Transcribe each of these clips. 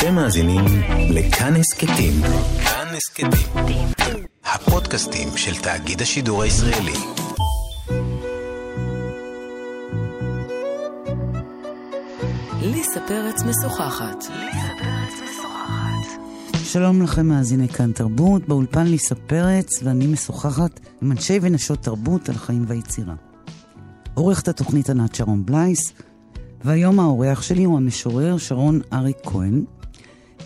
אתם מאזינים לכאן הסכתים. כאן הסכתים. הפודקאסטים של תאגיד השידור הישראלי. ליסה פרץ משוחחת. שלום לכם מאזיני כאן תרבות, באולפן ליסה פרץ ואני משוחחת עם אנשי ונשות תרבות על חיים ויצירה. עורכת התוכנית ענת שרון בלייס, והיום האורח שלי הוא המשורר שרון אריק כהן.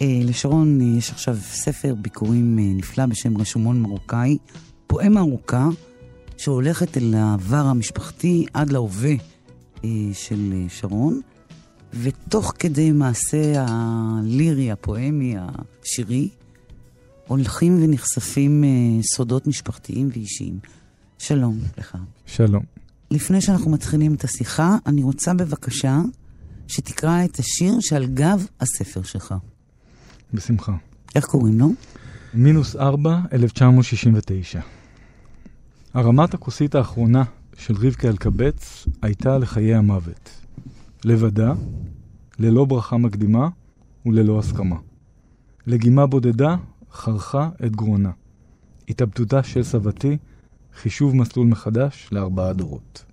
אה, לשרון אה, יש עכשיו ספר ביקורים אה, נפלא בשם רשומון מרוקאי, פואמה ארוכה שהולכת אל העבר המשפחתי עד להווה של שרון. ותוך כדי מעשה הלירי, הפואמי, השירי, הולכים ונחשפים סודות משפחתיים ואישיים. שלום לך. שלום. לפני שאנחנו מתחילים את השיחה, אני רוצה בבקשה שתקרא את השיר שעל גב הספר שלך. בשמחה. איך קוראים לו? מינוס 4, 1969. הרמת הכוסית האחרונה של רבקה אלקבץ הייתה לחיי המוות. לבדה, ללא ברכה מקדימה וללא הסכמה. לגימה בודדה חרכה את גרונה. התאבדותה של סבתי, חישוב מסלול מחדש לארבעה דורות.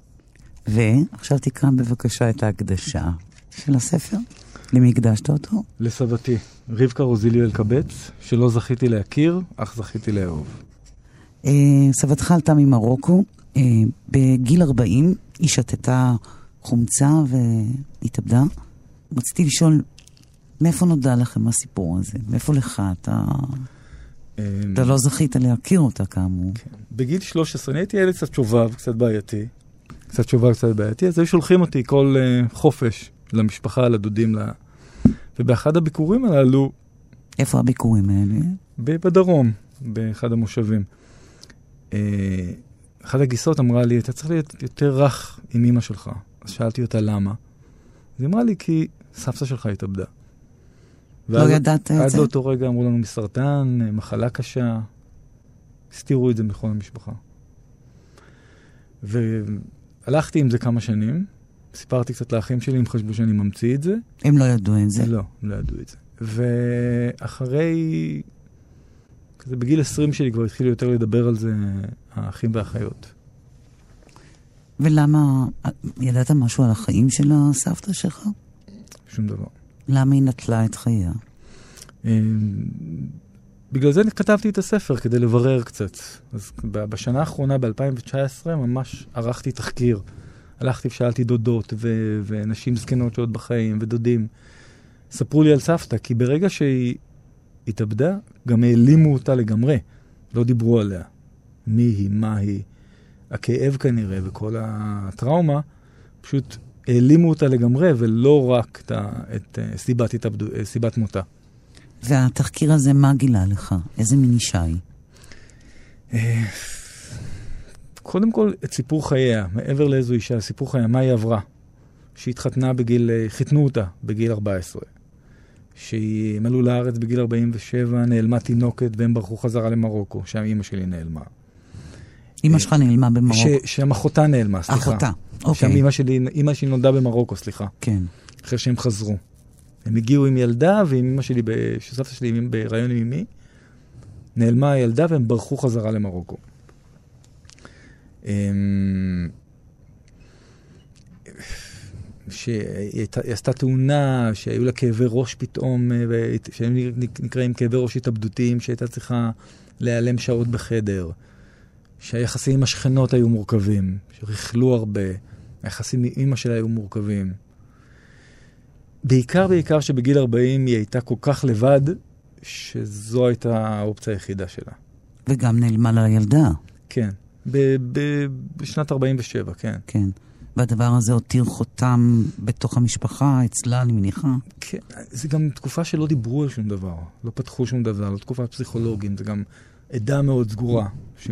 ועכשיו תקרא בבקשה את ההקדשה של הספר. למי הקדשת אותו? לסבתי, רבקה רוזיליו אלקבץ, שלא זכיתי להכיר, אך זכיתי לאהוב. אה, סבתך עלתה ממרוקו, אה, בגיל 40 היא שתתה חומצה והתאבדה. רציתי לשאול, מאיפה נודע לכם הסיפור הזה? מאיפה לך? אתה, אתה לא זכית להכיר אותה כאמור. כן. בגיל 13, אני הייתי ילד קצת שובב, קצת בעייתי. קצת שובב, קצת בעייתי, אז היו שולחים אותי כל uh, חופש למשפחה, לדודים. ובאחד הביקורים הללו, איפה הביקורים האלה? בדרום, באחד המושבים. Uh, אחת הגיסות אמרה לי, אתה צריך להיות יותר רך עם אמא שלך. אז שאלתי אותה למה. אז היא אמרה לי, כי סבתא שלך התאבדה. לא ואז- ידעת את עד זה? לאותו רגע אמרו לנו מסרטן, אה, מחלה קשה, הסתירו את זה מכל המשפחה. והלכתי עם זה כמה שנים, סיפרתי קצת לאחים שלי, הם חשבו שאני ממציא את זה. הם לא ידעו את זה. לא, הם לא ידעו את זה. ואחרי, כזה בגיל 20 שלי כבר התחילו יותר לדבר על זה האחים והאחיות. ולמה, ידעת משהו על החיים של הסבתא שלך? שום דבר. למה היא נטלה את חייה? אה, בגלל זה כתבתי את הספר, כדי לברר קצת. אז בשנה האחרונה, ב-2019, ממש ערכתי תחקיר. הלכתי ושאלתי דודות ו- ונשים זקנות שעוד בחיים, ודודים. ספרו לי על סבתא, כי ברגע שהיא התאבדה, גם העלימו אותה לגמרי. לא דיברו עליה. מי היא, מה היא. הכאב כנראה וכל הטראומה, פשוט העלימו אותה לגמרי, ולא רק את, את אה, סיבת, התאבדו, אה, סיבת מותה. והתחקיר הזה, מה גילה לך? איזה מין אישה היא? אה, קודם כל, את סיפור חייה, מעבר לאיזו אישה, סיפור חייה, מה היא עברה. שהיא התחתנה בגיל, אה, חיתנו אותה בגיל 14. שהיא, עלו לארץ בגיל 47, נעלמה תינוקת והם ברחו חזרה למרוקו, שם אימא שלי נעלמה. אמא שלך נעלמה במרוקו. ש- שם אחותה נעלמה, סליחה. אחותה, שם אוקיי. אימא שלי, אימא שלי נולדה במרוקו, סליחה. כן. אחרי שהם חזרו. הם הגיעו עם ילדה, ועם אמא שלי, שסבתא שלי בהיריון עם אמי, נעלמה הילדה והם ברחו חזרה למרוקו. אמ, שהיא עשתה תאונה, שהיו לה כאבי ראש פתאום, אה, שהם נקראים כאבי ראש התאבדותיים, שהייתה צריכה להיעלם שעות בחדר, שהיחסים עם השכנות היו מורכבים, שריכלו הרבה, היחסים עם אימא שלה היו מורכבים. בעיקר, בעיקר שבגיל 40 היא הייתה כל כך לבד, שזו הייתה האופציה היחידה שלה. וגם נעלמה לה ילדה, כן. ב- ב- בשנת 47, כן. כן. והדבר הזה הותיר חותם בתוך המשפחה, אצלה, אני מניחה. כן, זה גם תקופה שלא דיברו על שום דבר, לא פתחו שום דבר, לא תקופת פסיכולוגים, זה גם עדה מאוד סגורה, ש...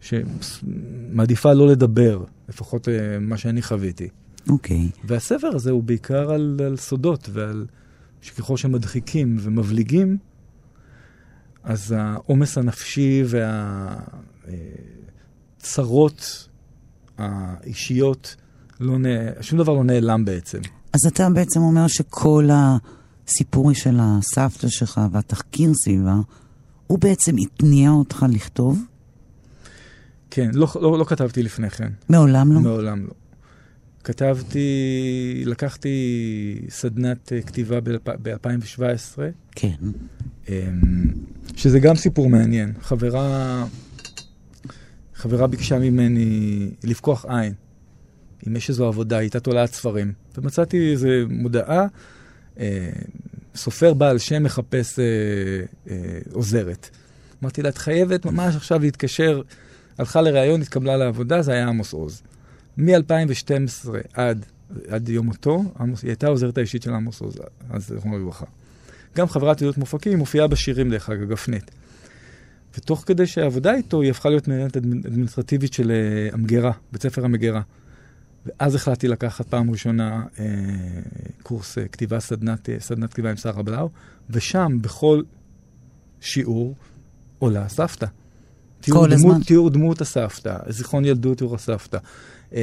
שמעדיפה לא לדבר, לפחות אה, מה שאני חוויתי. אוקיי. והספר הזה הוא בעיקר על, על סודות ועל שככל שמדחיקים ומבליגים, אז העומס הנפשי והצרות האישיות, לא נ... שום דבר לא נעלם בעצם. אז אתה בעצם אומר שכל הסיפור של הסבתא שלך והתחקיר סביבה, הוא בעצם התניע אותך לכתוב? כן, לא, לא, לא כתבתי לפני כן. מעולם לא? מעולם לא. כתבתי, לקחתי סדנת אה, כתיבה ב-2017. כן. אמ, שזה גם סיפור מעניין. חברה, חברה ביקשה ממני לפקוח עין. אם יש איזו עבודה, הייתה תולעת ספרים. ומצאתי איזו מודעה, אה, סופר בעל שם מחפש אה, אה, עוזרת. אמרתי לה, את חייבת ממש עכשיו להתקשר. הלכה לראיון, התקבלה לעבודה, זה היה עמוס עוז. מ-2012 עד, עד יום מותו, היא הייתה העוזרת האישית של עמוס עוז, אז זכרונו לברכה. גם חברת ידיעות מופקים, מופיעה בשירים דרך אגב, גפנית. ותוך כדי שהעבודה איתו, היא הפכה להיות מנהלת אדמיניסטרטיבית של uh, המגירה, בית ספר המגירה. ואז החלטתי לקחת פעם ראשונה uh, קורס uh, כתיבה, סדנת, uh, סדנת כתיבה עם שרה בלאו, ושם בכל שיעור עולה סבתא. כל הזמן. דמות, תיאור דמות הסבתא, זיכרון ילדות תיאור הסבתא, אה,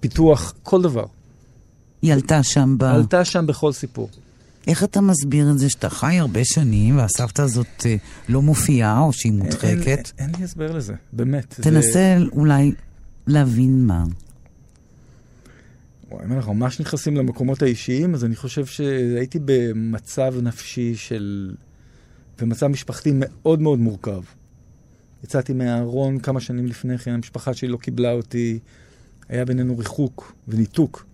פיתוח, כל דבר. היא עלתה שם ב... עלתה שם בכל סיפור. איך אתה מסביר את זה שאתה חי הרבה שנים והסבתא הזאת אה, לא מופיעה או שהיא מודחקת? אין, אין, אין לי הסבר לזה, באמת. תנסה זה... אולי להבין מה. וואי, אם אנחנו ממש נכנסים למקומות האישיים, אז אני חושב שהייתי במצב נפשי של... במצב משפחתי מאוד מאוד מורכב. יצאתי מהארון כמה שנים לפני כן, המשפחה שלי לא קיבלה אותי, היה בינינו ריחוק וניתוק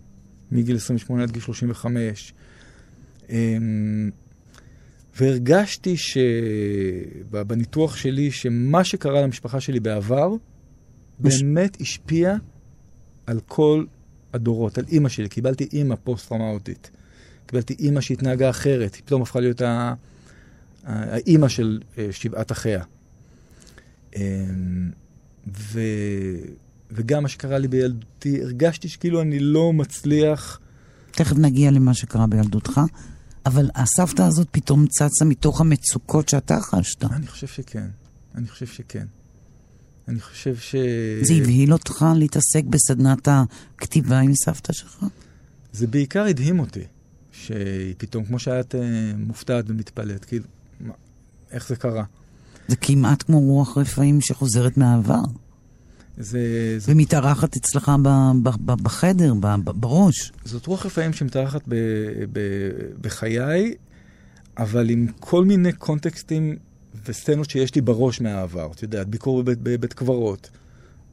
מגיל 28 עד גיל 35. אמ, והרגשתי שבניתוח שלי, שמה שקרה למשפחה שלי בעבר, באמת השפיע על כל הדורות, על אימא שלי. קיבלתי אימא פוסט-טראומטית. קיבלתי אימא שהתנהגה אחרת, היא פתאום הפכה להיות האימא של אה, שבעת אחיה. אמ, ו... וגם מה שקרה לי בילדותי, הרגשתי שכאילו אני לא מצליח... תכף נגיע למה שקרה בילדותך, אבל הסבתא הזאת פתאום צצה מתוך המצוקות שאתה חשת. אני חושב שכן. אני חושב שכן. אני חושב ש... זה הבהיל אותך להתעסק בסדנת הכתיבה עם סבתא שלך? זה בעיקר הדהים אותי, שהיא פתאום, כמו שאת אה, מופתעת ומתפלאת, כאילו, איך זה קרה? זה כמעט כמו רוח רפאים שחוזרת מהעבר. זה... זה... ומתארחת אצלך ב, ב, ב, בחדר, ב, ב, בראש. זאת רוח רפאים שמתארחת ב, ב, בחיי, אבל עם כל מיני קונטקסטים וסצנות שיש לי בראש מהעבר. את יודעת, ביקור בבית, בבית קברות,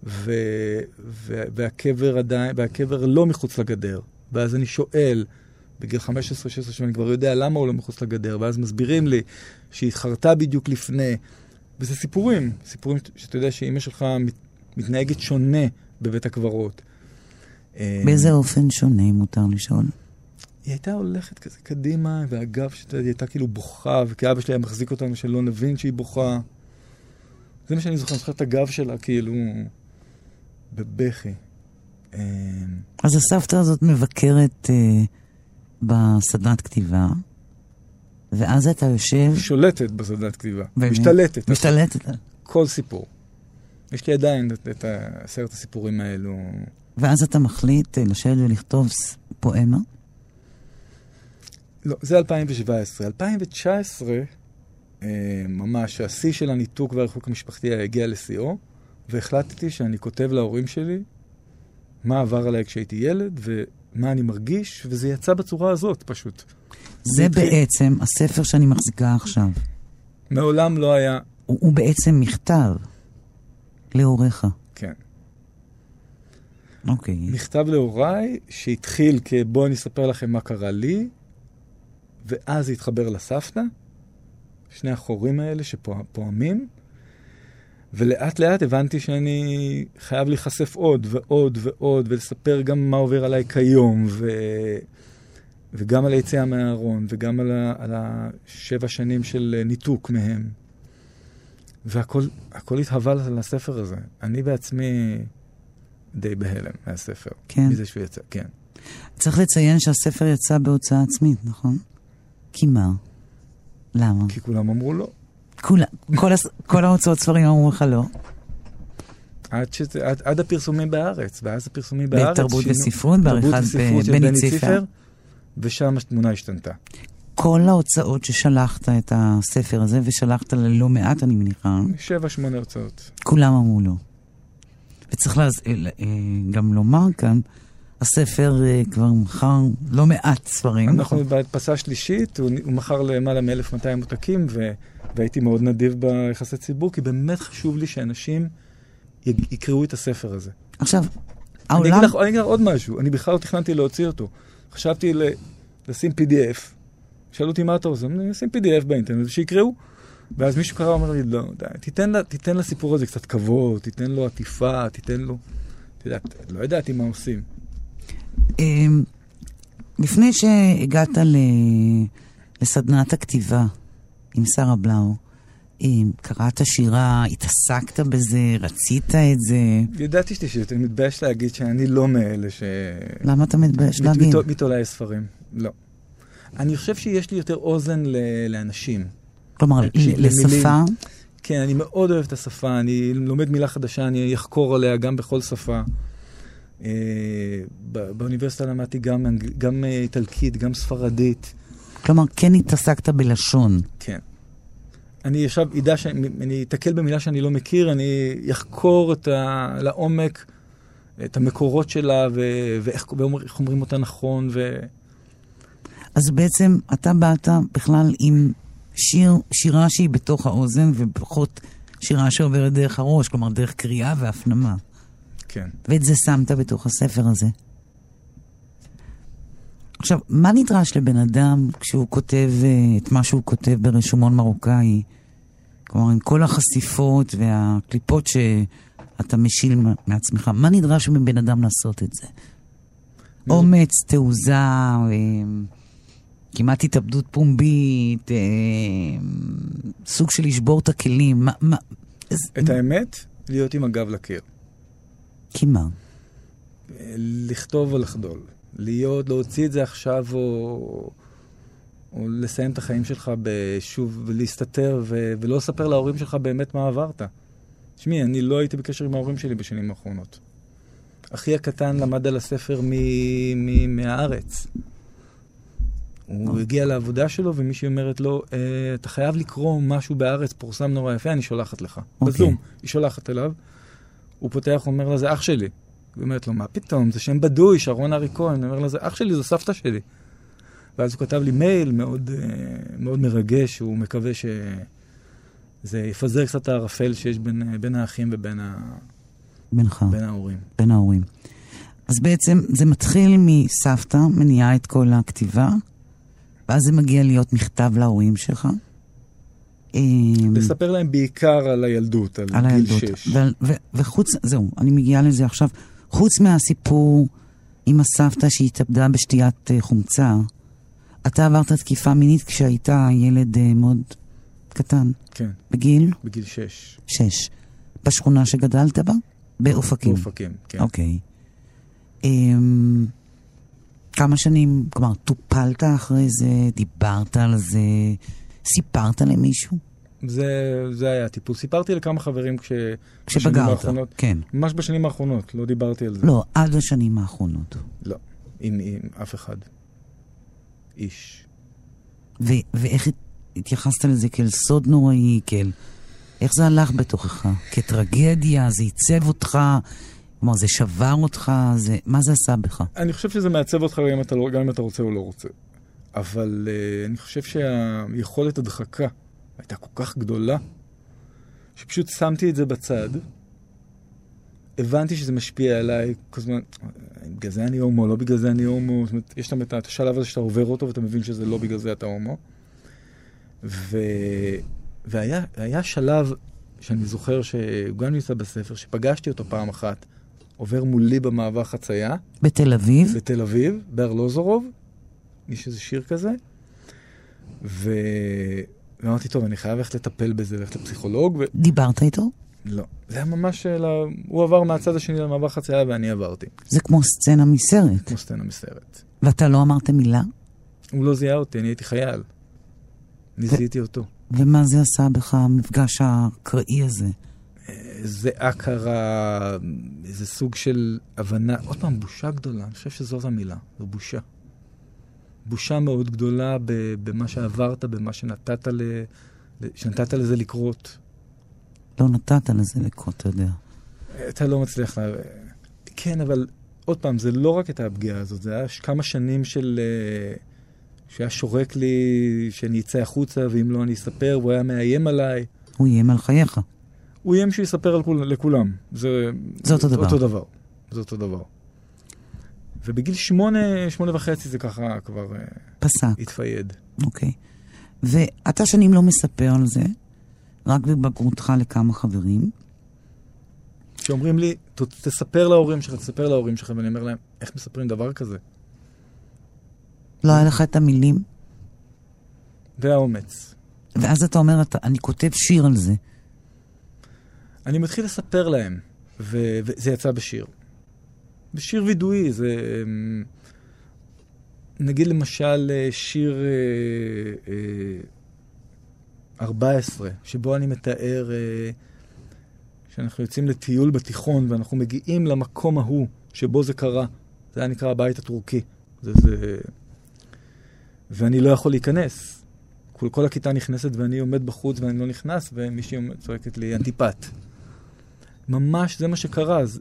ו, ו, והקבר עדיין, והקבר לא מחוץ לגדר. ואז אני שואל, בגיל 15-16, שאני כבר יודע למה הוא לא מחוץ לגדר, ואז מסבירים לי שהיא התחרתה בדיוק לפני. וזה סיפורים, סיפורים שאתה יודע שאימא שלך מתנהגת שונה בבית הקברות. אה, באיזה אופן שונה, אם מותר לשאול? היא הייתה הולכת כזה קדימה, והגב שלה, הייתה כאילו בוכה, וכי אבא שלי היה מחזיק אותנו שלא נבין שהיא בוכה. זה מה שאני זוכר, אני זוכר את הגב שלה כאילו בבכי. אה, אז הסבתא הזאת מבקרת uh, בסדנת כתיבה, ואז אתה יושב... שולטת בסדנת כתיבה. באמת? משתלטת. משתלטת. כל סיפור. יש לי עדיין את, את עשרת הסיפורים האלו. ואז אתה מחליט אה, לשבת ולכתוב פואמה? לא, זה 2017. 2019, אה, ממש, השיא של הניתוק והריחוק המשפחתי הגיע לשיאו, והחלטתי שאני כותב להורים שלי מה עבר עליי כשהייתי ילד, ומה אני מרגיש, וזה יצא בצורה הזאת, פשוט. זה בעצם הספר שאני מחזיקה עכשיו. מעולם לא היה... הוא, הוא בעצם מכתב להוריך. כן. אוקיי. מכתב להוריי שהתחיל כבואו אני אספר לכם מה קרה לי, ואז התחבר לסבתא, שני החורים האלה שפועמים, ולאט לאט הבנתי שאני חייב להיחשף עוד ועוד ועוד, ולספר גם מה עובר עליי כיום, ו... וגם על היציאה מהארון, וגם על, ה, על השבע שנים של ניתוק מהם. והכל התהווה לספר הזה. אני בעצמי די בהלם מהספר. כן. מזה שהוא יצא, כן. צריך לציין שהספר יצא בהוצאה עצמית, נכון? כי מה? למה? כי כולם אמרו לא. כולה, כל, הס... כל ההוצאות ספרים אמרו לך לא. עד, שזה, עד, עד הפרסומים בארץ, ואז הפרסומים בארץ. בתרבות וספרות, בעריכת בני ציפר. ושם התמונה השתנתה. כל ההוצאות ששלחת את הספר הזה, ושלחת ללא מעט, אני מניחה, שבע, שמונה הוצאות. כולם אמרו לא. וצריך להז... אה, גם לומר כאן, הספר אה, כבר מכר לא מעט ספרים. אנחנו נכון? בהדפסה שלישית, הוא הוא מכר למעלה מ-1200 עותקים, ו... והייתי מאוד נדיב ביחסי ציבור, כי באמת חשוב לי שאנשים. יקראו את הספר הזה. עכשיו, אני העולם... אגיד לך, אני אגיד לך עוד משהו, אני בכלל לא תכננתי להוציא אותו. חשבתי ל... לשים PDF. שאלו אותי מה אתה עושה, אני אשים PDF באינטרנט, שיקראו. ואז מישהו קרא ואומר לי, לא, די, תיתן, לה, תיתן לסיפור הזה קצת כבוד, תיתן לו עטיפה, תיתן לו... את יודעת, לא ידעתי מה עושים. אמ, לפני שהגעת ל... לסדנת הכתיבה עם שרה בלאו, אמ, קראת שירה, התעסקת בזה, רצית את זה, ידעתי שתשאיר, אני מתבייש להגיד שאני לא מאלה ש... למה אתה מתבייש להגיד? מת- מת- מתולעי ספרים, לא. אני חושב שיש לי יותר אוזן ל... לאנשים. כלומר. ל- לשפה, כן, אני מאוד אוהב את השפה, אני לומד מילה חדשה, אני אחקור עליה גם בכל שפה. אה, באוניברסיטה למדתי גם. גם אה, איטלקית, גם ספרדית. כלומר, כן התעסקת בלשון. כן. אני עכשיו אדע שאני אתקל במילה שאני לא מכיר, אני אחקור את ה... לעומק את המקורות שלה ו- ואיך אומרים אותה נכון. ו... אז בעצם אתה באת בכלל עם שיר, שירה שהיא בתוך האוזן, ופחות שירה שעוברת דרך הראש, כלומר דרך קריאה והפנמה. כן. ואת זה שמת בתוך הספר הזה. עכשיו, מה נדרש לבן אדם כשהוא כותב אה, את מה שהוא כותב ברשומון מרוקאי? כלומר, עם כל החשיפות והקליפות שאתה משיל מעצמך, מה נדרש מבן אדם לעשות את זה? אומץ, תעוזה, אה, כמעט התאבדות פומבית, אה, סוג של לשבור את הכלים, מה... מה את האמת, להיות עם הגב לקיר. כי מה? לכתוב או לחדול. להיות, להוציא את זה עכשיו, או, או לסיים את החיים שלך בשוב, ולהסתתר, ו, ולא לספר להורים שלך באמת מה עברת. תשמעי, אני לא הייתי בקשר עם ההורים שלי בשנים האחרונות. אחי הקטן למד על הספר מ, מ, מהארץ. הוא הגיע לעבודה שלו, ומישהי אומרת לו, "אה, אתה חייב לקרוא משהו בארץ, פורסם נורא יפה, אני שולחת לך. אוקיי. בזום, היא שולחת אליו, הוא פותח, אומר לה, זה אח שלי. היא אומרת לו, מה פתאום, זה שם בדוי, שרון ארי כהן. הוא אומר לה, זה אח שלי, זו סבתא שלי. ואז הוא כתב לי מייל מאוד, אה, מאוד מרגש, הוא מקווה שזה יפזר קצת הערפל שיש בין, בין האחים ובין ה, בינך. בין ההורים. בין ההורים. אז בעצם זה מתחיל מסבתא, מניעה את כל הכתיבה, ואז זה מגיע להיות מכתב להורים שלך. אמ, לספר להם בעיקר על הילדות, על, על גיל הילדות. שש. ו- ו- וחוץ, זהו, אני מגיעה לזה עכשיו. חוץ מהסיפור עם הסבתא שהתאבדה בשתיית אה, חומצה, אתה עברת תקיפה מינית כשהיית ילד אה, מאוד קטן, כן, בגיל בגיל שש. שש. בשכונה שגדלת בה? באופקים. באופקים, כן. אוקיי. אמ, כמה שנים, כלומר, טופלת אחרי זה, דיברת על זה, סיפרת למישהו? זה, זה היה הטיפול. סיפרתי לכמה חברים כש... כשבגרת, האחרונות. כן. ממש בשנים האחרונות, לא דיברתי על זה. לא, עד השנים האחרונות. לא, עם, עם אף אחד. איש. ו- ואיך הת- התייחסת לזה כאל סוד נוראי, כאל... איך זה הלך בתוכך? כטרגדיה? זה עיצב אותך? כלומר, זה שבר אותך? זה... מה זה עשה בך? אני חושב שזה מעצב אותך גם אם אתה, לא, גם אם אתה רוצה או לא רוצה. אבל uh, אני חושב שהיכולת הדחקה הייתה כל כך גדולה, שפשוט שמתי את זה בצד. הבנתי שזה משפיע עליי כל הזמן, בגלל זה אני הומו, לא בגלל זה אני הומו. זאת אומרת, יש את השלב הזה שאתה עובר אותו ואתה מבין שזה לא בגלל זה אתה הומו. ו... והיה היה שלב שאני זוכר שהוא גם נמצא בספר, שפגשתי אותו פעם אחת, עובר מולי במעבר חצייה. בתל אביב? בתל אביב, בארלוזורוב, יש איזה שיר כזה, ו... ואמרתי, טוב, אני חייב ללכת לטפל בזה, ללכת לפסיכולוג, ולא. דיברת איתו? זה היה ממש, אלא... הוא עבר מהצד השני למעבר חצייה ואני עברתי, זה כמו סצנה מסרט. כמו סצנה מסרט. ואתה לא אמרת מילה? הוא לא זיהה אותי, אני הייתי חייל. אני ו- אותו. ומה זה עשה בך, המפגש האקראי הזה? איזה אקרה, איזה סוג של הבנה, עוד פעם, בושה גדולה, אני חושב שזאת המילה, זו בושה. בושה מאוד גדולה במה שעברת, במה שנתת, ל, שנתת לזה לקרות. לא נתת לזה לקרות, אתה יודע. אתה לא מצליח לה... כן, אבל עוד פעם, זה לא רק הייתה הפגיעה הזאת, זה היה כמה שנים של... אה, שהיה שורק לי שאני אצא החוצה, ואם לא אני אספר, והוא היה מאיים עליי. הוא איים על חייך. הוא איים שיספר כול, לכולם. זה, זה אותו דבר. אותו דבר. זה אותו דבר. ובגיל שמונה, שמונה וחצי זה ככה כבר... אה, פסק. התפייד. אוקיי. ואתה שנים לא מספר על זה, רק בבגרותך לכמה חברים. שאומרים לי, תספר להורים שלך, תספר להורים שלך, ואני אומר להם, איך מספרים דבר כזה? לא היה לך את המילים? והאומץ. ואז אתה אומר, אתה, אני כותב שיר על זה. אני מתחיל לספר להם, ו- וזה יצא בשיר. בשיר וידואי, זה... אמ, נגיד למשל אה, שיר אה, אה, 14, שבו אני מתאר אה, שאנחנו יוצאים לטיול בתיכון ואנחנו מגיעים למקום ההוא שבו זה קרה. זה היה נקרא הבית הטורקי. זה, זה... ואני לא יכול להיכנס. כל, כל הכיתה נכנסת ואני עומד בחוץ ואני לא נכנס, ומישהי צועקת לי אנטיפט. ממש זה מה שקרה. זה,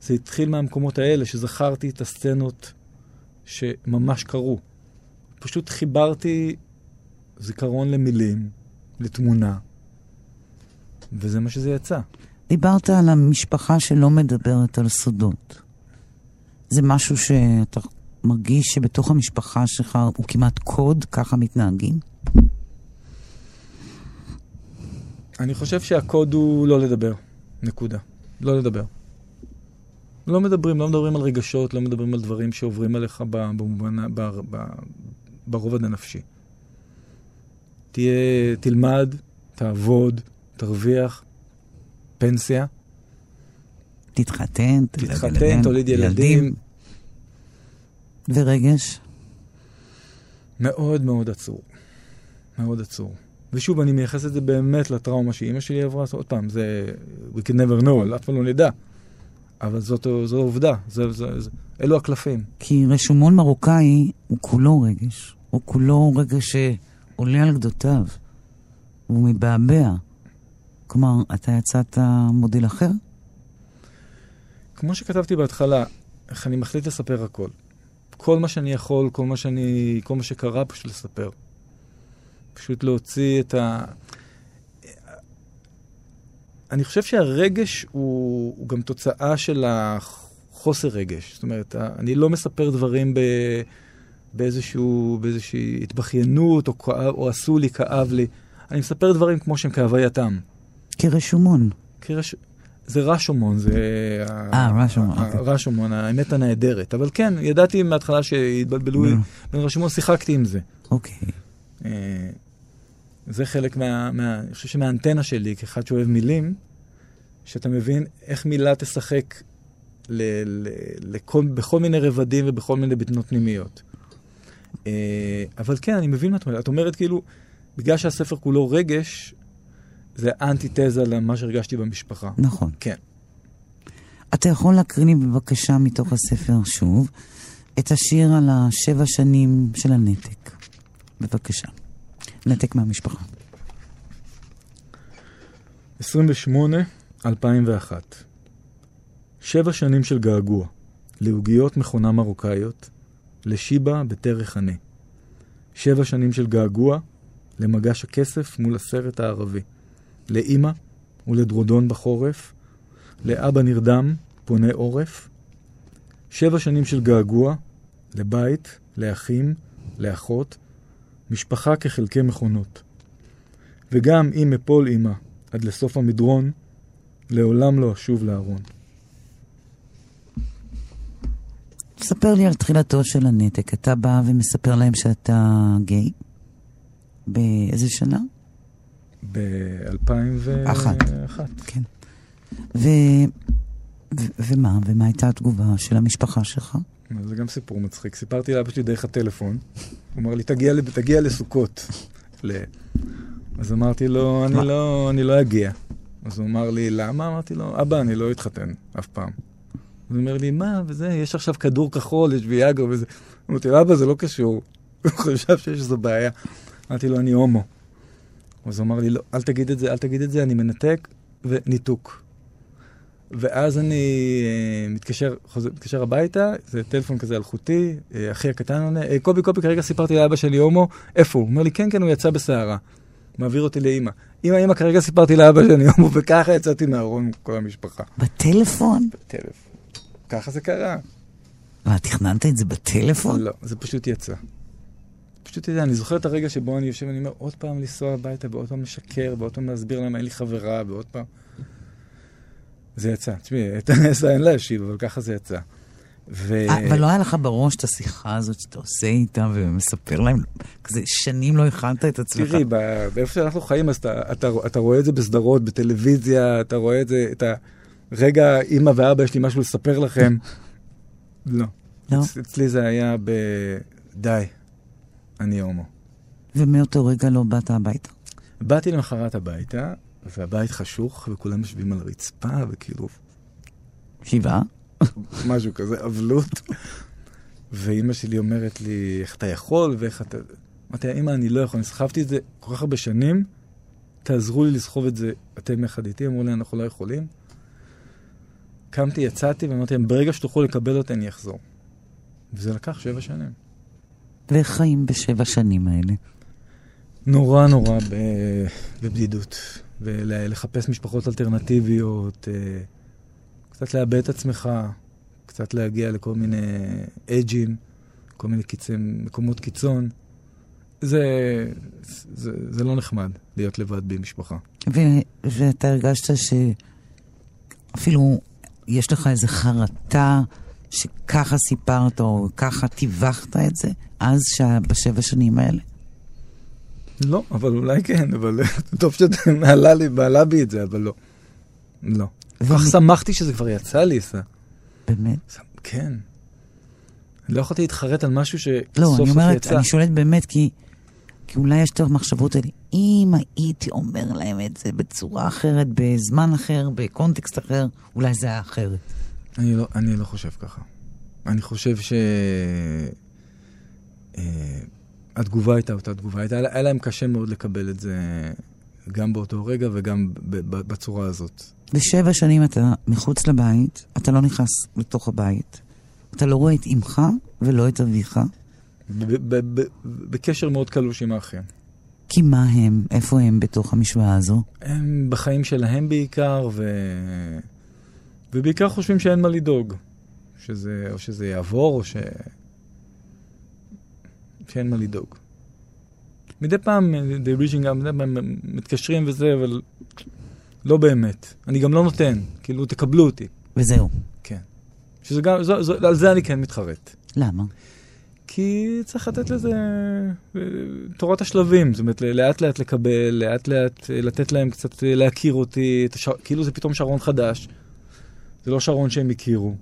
זה התחיל מהמקומות האלה, שזכרתי את הסצנות שממש קרו. פשוט חיברתי זיכרון למילים, לתמונה, וזה מה שזה יצא. דיברת על המשפחה שלא מדברת על סודות. זה משהו שאתה מרגיש שבתוך המשפחה שלך הוא כמעט קוד, ככה מתנהגים? אני חושב שהקוד הוא לא לדבר, נקודה. לא לדבר. לא מדברים, לא מדברים על רגשות, לא מדברים על דברים שעוברים עליך במובן, ב, ב, ברובד הנפשי. תהיה, תלמד, תעבוד, תרוויח, פנסיה. תתחתן, תתחתן, תוליד ילדים. ילדים. ורגש? מאוד מאוד עצור. מאוד עצור. ושוב, אני מייחס את זה באמת לטראומה שאימא שלי עברה, עוד פעם, זה... We can never know, אף פעם לא נדע. אבל זאת, זו עובדה, זה, זה, זה, אלו הקלפים. כי רשומון מרוקאי הוא כולו רגש. הוא כולו רגש שעולה על גדותיו. הוא מבעבע. כלומר, אתה יצאת מודל אחר? כמו שכתבתי בהתחלה, איך אני מחליט לספר הכל. כל מה שאני יכול, כל מה, שאני, כל מה שקרה, פשוט לספר. פשוט להוציא את ה... אני חושב שהרגש הוא, הוא גם תוצאה של החוסר רגש. זאת אומרת, אני לא מספר דברים ב, באיזשהו, באיזושהי התבכיינות, או, או עשו לי, כאב לי. אני מספר דברים כמו שהם כהווייתם. כרשומון. כרש... זה רשומון, זה... אה, רשומון. אוקיי. רשומון, האמת הנהדרת. אבל כן, ידעתי מההתחלה שהתבלבלו בין רשומון, שיחקתי עם זה. אוקיי. אה, זה חלק מה... מה אני חושב שמהאנטנה שלי, כאחד שאוהב מילים, שאתה מבין איך מילה תשחק ל, ל, לכל, בכל מיני רבדים ובכל מיני בטנות פנימיות. אה, אבל כן, אני מבין מה את אומרת. את אומרת כאילו, בגלל שהספר כולו רגש, זה אנטיתזה למה שהרגשתי במשפחה. נכון. כן. אתה יכול להקריא לי בבקשה מתוך הספר שוב את השיר על השבע שנים של הנתק. בבקשה. נתק מהמשפחה. 28, 2001. שבע שנים של געגוע, לעוגיות מכונה מרוקאיות, לשיבה בתר חנה. שבע שנים של געגוע, למגש הכסף מול הסרט הערבי. לאימא ולדרודון בחורף, לאבא נרדם, פונה עורף. שבע שנים של געגוע, לבית, לאחים, לאחות, משפחה כחלקי מכונות. וגם אם אפול אימא עד לסוף המדרון, לעולם לא אשוב לארון. ספר לי על תחילתו של הנתק. אתה בא ומספר להם שאתה גיי? באיזה שנה? ב-2001. כן. ו... ו... ומה? ומה הייתה התגובה של המשפחה שלך? זה גם סיפור מצחיק. סיפרתי לאבא שלי דרך הטלפון. הוא אמר לי, תגיע, תגיע לסוכות. אז אמרתי לו, אני לא, אני לא אגיע. אז הוא אמר לי, למה? אמרתי לו, אבא, אני לא אתחתן אף פעם. אז הוא אומר לי, מה, וזה, יש עכשיו כדור כחול, יש ויאגר וזה. אמרתי לו, אבא, זה לא קשור. הוא חשב שיש איזו בעיה. אמרתי לו, אני הומו. אז הוא אמר לי, לא, אל תגיד את זה, אל תגיד את זה, אני מנתק, וניתוק. ואז אני אה, מתקשר, חוזר, מתקשר הביתה, זה טלפון כזה אלחוטי, אה, אחי הקטן עונה, אה, קובי, קובי, כרגע סיפרתי לאבא שלי הומו, איפה הוא? הוא אומר לי, כן, כן, הוא יצא בסערה. מעביר אותי לאימא. אמא, אמא, כרגע סיפרתי לאבא שלי הומו, וככה יצאתי מהארון עם כל המשפחה. בטלפון? בטלפון. ככה זה קרה. מה, תכננת את זה בטלפון? לא, זה פשוט יצא. פשוט יצא, אני זוכר את הרגע שבו אני יושב ואני אומר, עוד פעם לנסוע הביתה, ועוד פעם לשקר, ועוד פעם להסביר להם אין לי חברה, ועוד פעם... זה יצא. תשמעי, את הנס אין להשיב, אבל ככה זה יצא. ו... אה, אבל לא היה לך בראש את השיחה הזאת שאתה עושה איתם ומספר להם, כזה שנים לא הכנת את עצמך. תראי, באיפה שאנחנו חיים, אז אתה, אתה, אתה רואה את זה בסדרות, בטלוויזיה, אתה רואה את זה, את הרגע, אימא ואבא, יש לי משהו לספר לכם. לא. לא? אצ- אצלי זה היה ב... די, אני הומו. ומאותו רגע לא באת הביתה. באתי למחרת הביתה, והבית חשוך, וכולם יושבים על הרצפה, וכאילו, שבעה? משהו כזה, אבלות. ואימא שלי אומרת לי, איך אתה יכול, ואיך אתה... אמרתי לה, אמא, אני לא יכול, אני סחבתי את זה כל כך הרבה שנים, תעזרו לי לסחוב את זה אתם יחד איתי. אמרו לי, אנחנו לא יכולים. קמתי, יצאתי, ואמרתי להם, ברגע שתוכלו לקבל אותי, אני אחזור. וזה לקח שבע שנים. ואיך חיים בשבע שנים האלה? נורא נורא בבדידות, ולחפש משפחות אלטרנטיביות, אה, קצת לאבד את עצמך, קצת להגיע לכל מיני אג'ים, כל מיני קיצי, מקומות קיצון. זה, זה, זה לא נחמד להיות לבד במשפחה. ו- ואתה הרגשת שאפילו יש לך איזו חרטה שככה סיפרת או ככה טיווחת את זה, אז שה- בשבע שנים האלה? לא, אבל אולי כן, אבל טוב שאתה מעלה לי, מעלה בי את זה, אבל לא. לא. כל כך שמחתי שזה כבר יצא לי, סע. באמת? כן. לא יכולתי להתחרט על משהו שסוף לא, סוף אני אומרת, יצא. אני שואלת באמת, כי, כי אולי יש את המחשבות האלה. אם הייתי אומר להם את זה בצורה אחרת, בזמן אחר, בקונטקסט אחר, אולי זה היה אחרת. אני לא, אני לא חושב ככה. אני חושב ש... אה, התגובה הייתה אותה תגובה. הייתה, היה להם קשה מאוד לקבל את זה גם באותו רגע וגם בצורה הזאת. בשבע שנים אתה מחוץ לבית, אתה לא נכנס לתוך הבית, אתה לא רואה את אמך ולא את אביך, בקשר מאוד קלוש עם האחים. כי מה הם, איפה הם בתוך המשוואה הזו? הם בחיים שלהם בעיקר, ו... ובעיקר חושבים שאין מה לדאוג. שזה, או שזה יעבור, או ש... שאין מה לדאוג. מדי פעם, אה, they reaching out, מדי פעם הם מתקשרים וזה, אבל לא באמת. אני גם לא נותן, כאילו, תקבלו אותי. וזהו. כן. שזה גם, זו, זו, על זה אני כן מתחרט. למה? כי צריך לתת לזה אה, תורת השלבים, זאת אומרת, לאט לאט לקבל, לאט לאט אה, לתת להם קצת אה, להכיר אותי, השר... כאילו זה פתאום שרון חדש, זה לא שרון שהם הכירו.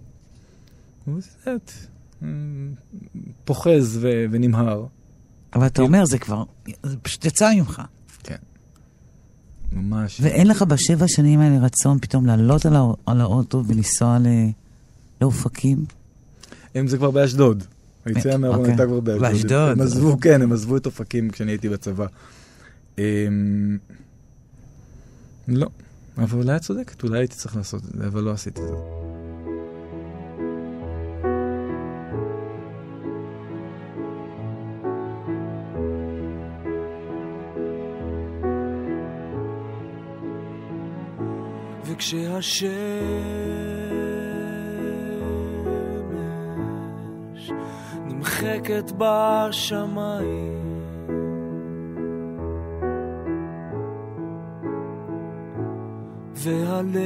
פוחז ו... ונמהר, אבל אתה אומר, זה כבר, זה פשוט יצא ממך. ממש. ואין לך בשבע שנים האלה רצון פתאום לעלות על, הא... על האוטו ולנסוע ל... לאופקים? הם זה כבר באשדוד. היציאה מהארון אוקיי. הייתה כבר באשדוד. באשדוד. הם עזבו, כן, הם עזבו את אופקים כשאני הייתי בצבא. אמ, לא, אבל אולי את צודקת, אולי הייתי צריך לעשות את זה, אבל לא עשיתי את זה. וכשהשמש נמחקת בשמיים והלב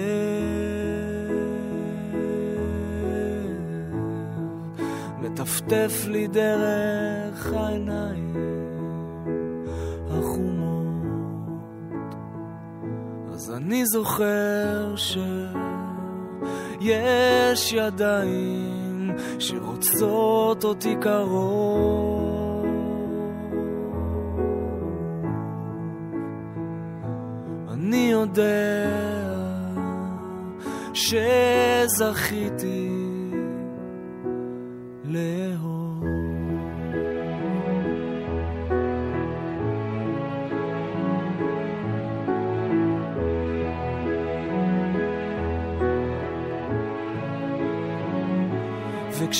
מטפטף לי דרך העיניים אני זוכר שיש ידיים שרוצות אותי קרוב. אני יודע שזכיתי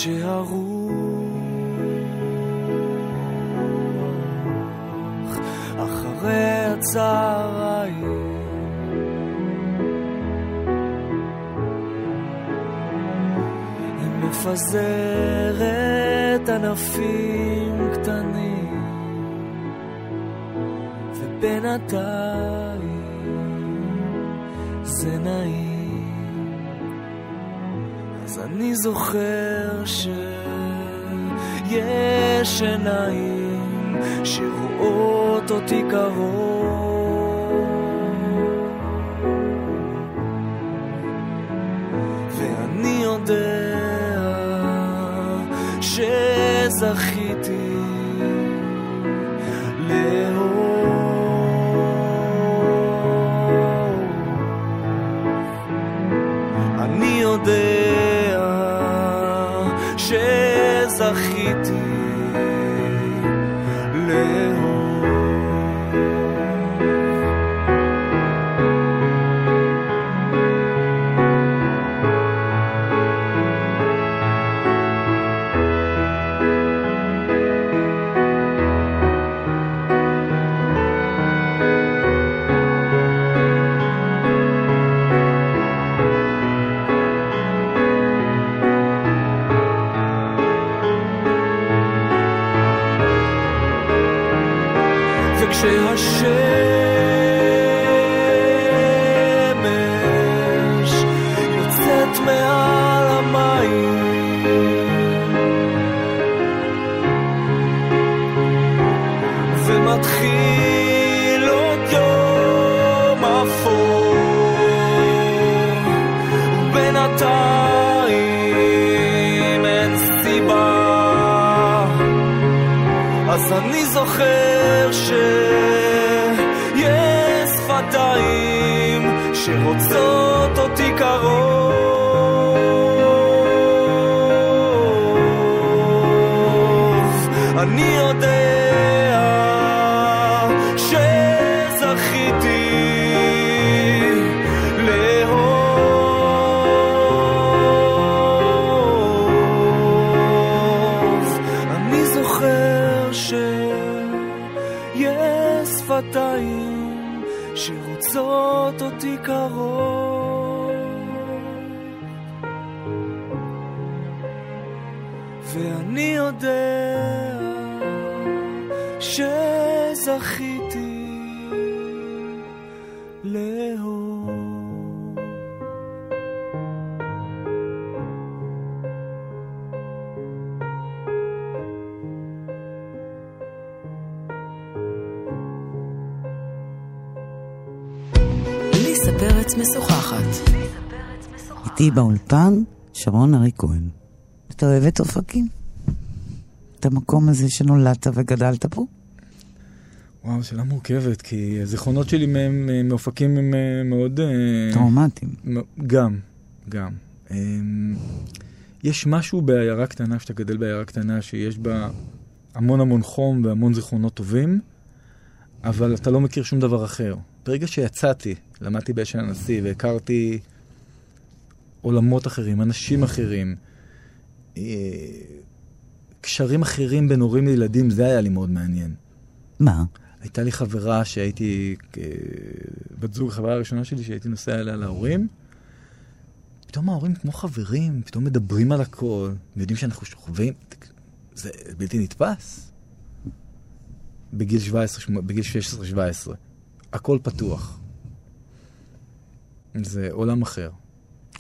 וכשהרוח אחרי הצהריים. היא מפזרת ענפים קטנים ובינתיים זה נעים אני זוכר שיש עיניים שרואות אותי קרוב אני זוכר שיש שפתיים שרוצות אותי קרוב איתי באולפן, שרון ארי כהן. אתה אוהב את אופקים? את המקום הזה שנולדת וגדלת פה? וואו, שאלה מורכבת, כי הזיכרונות שלי מהם, אה, מאופקים הם אה, מאוד... אה, טראומטיים. גם, גם. אמ, יש משהו בעיירה קטנה, שאתה גדל בעיירה קטנה, שיש בה המון המון חום והמון זיכרונות טובים, אבל אתה לא מכיר שום דבר אחר. ברגע שיצאתי, למדתי באשל הנשיא והכרתי עולמות אחרים, אנשים אחרים, אה, קשרים אחרים בין הורים לילדים, זה היה לי מאוד מעניין. מה? הייתה לי חברה שהייתי, אה, בת זוג, החברה הראשונה שלי שהייתי נוסע אליה להורים. פתאום ההורים כמו חברים, פתאום מדברים על הכל, יודעים שאנחנו שוכבים, זה בלתי נתפס. בגיל 17, שמ- בגיל 16-17. הכל פתוח. זה עולם אחר.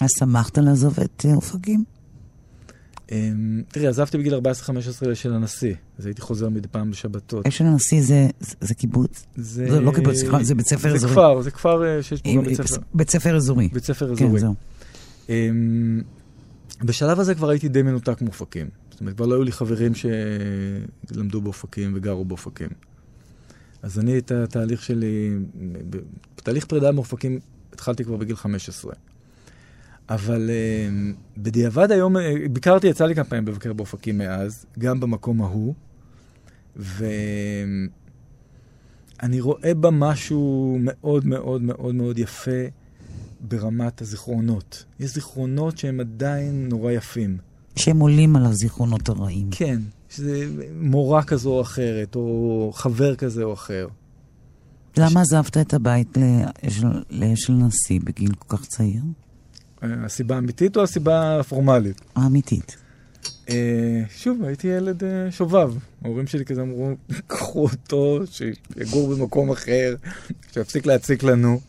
אז שמחת לעזוב את אה, אופקים? אמ, תראי, עזבתי בגיל 14-15 של הנשיא, אז הייתי חוזר מדי פעם בשבתות. אשל הנשיא זה, זה, זה קיבוץ? זה זה לא קיבוץ, סליחה, זה בית ספר זה אזורי. כפר, זה כפר אה, שיש בו גם בית ספר. בית ספר אזורי. בית ספר כן, אזורי. זהו. אמ, בשלב הזה כבר הייתי די מנותק מאופקים. זאת אומרת, כבר לא היו לי חברים שלמדו באופקים וגרו באופקים. אז אני את התהליך שלי, תהליך פרידה מאופקים התחלתי כבר בגיל 15. אבל אמ, בדיעבד היום, אה, ביקרתי, יצא לי כמה פעמים לבקר באופקים מאז, גם במקום ההוא, ואני רואה בה משהו מאוד מאוד מאוד מאוד יפה ברמת הזיכרונות. יש זיכרונות שהם עדיין נורא יפים. שהם עולים על הזיכרונות הרעים. כן, שזה מורה כזו או אחרת, או חבר כזה או אחר. למה עזבת את הבית לאשל- לאשל נשיא בגיל כל כך צעיר? אה, הסיבה האמיתית או הסיבה הפורמלית? האמיתית. אה, שוב, הייתי ילד אה, שובב. ההורים שלי כזה אמרו, קחו אותו, שיגור במקום אחר, שיפסיק להציק לנו.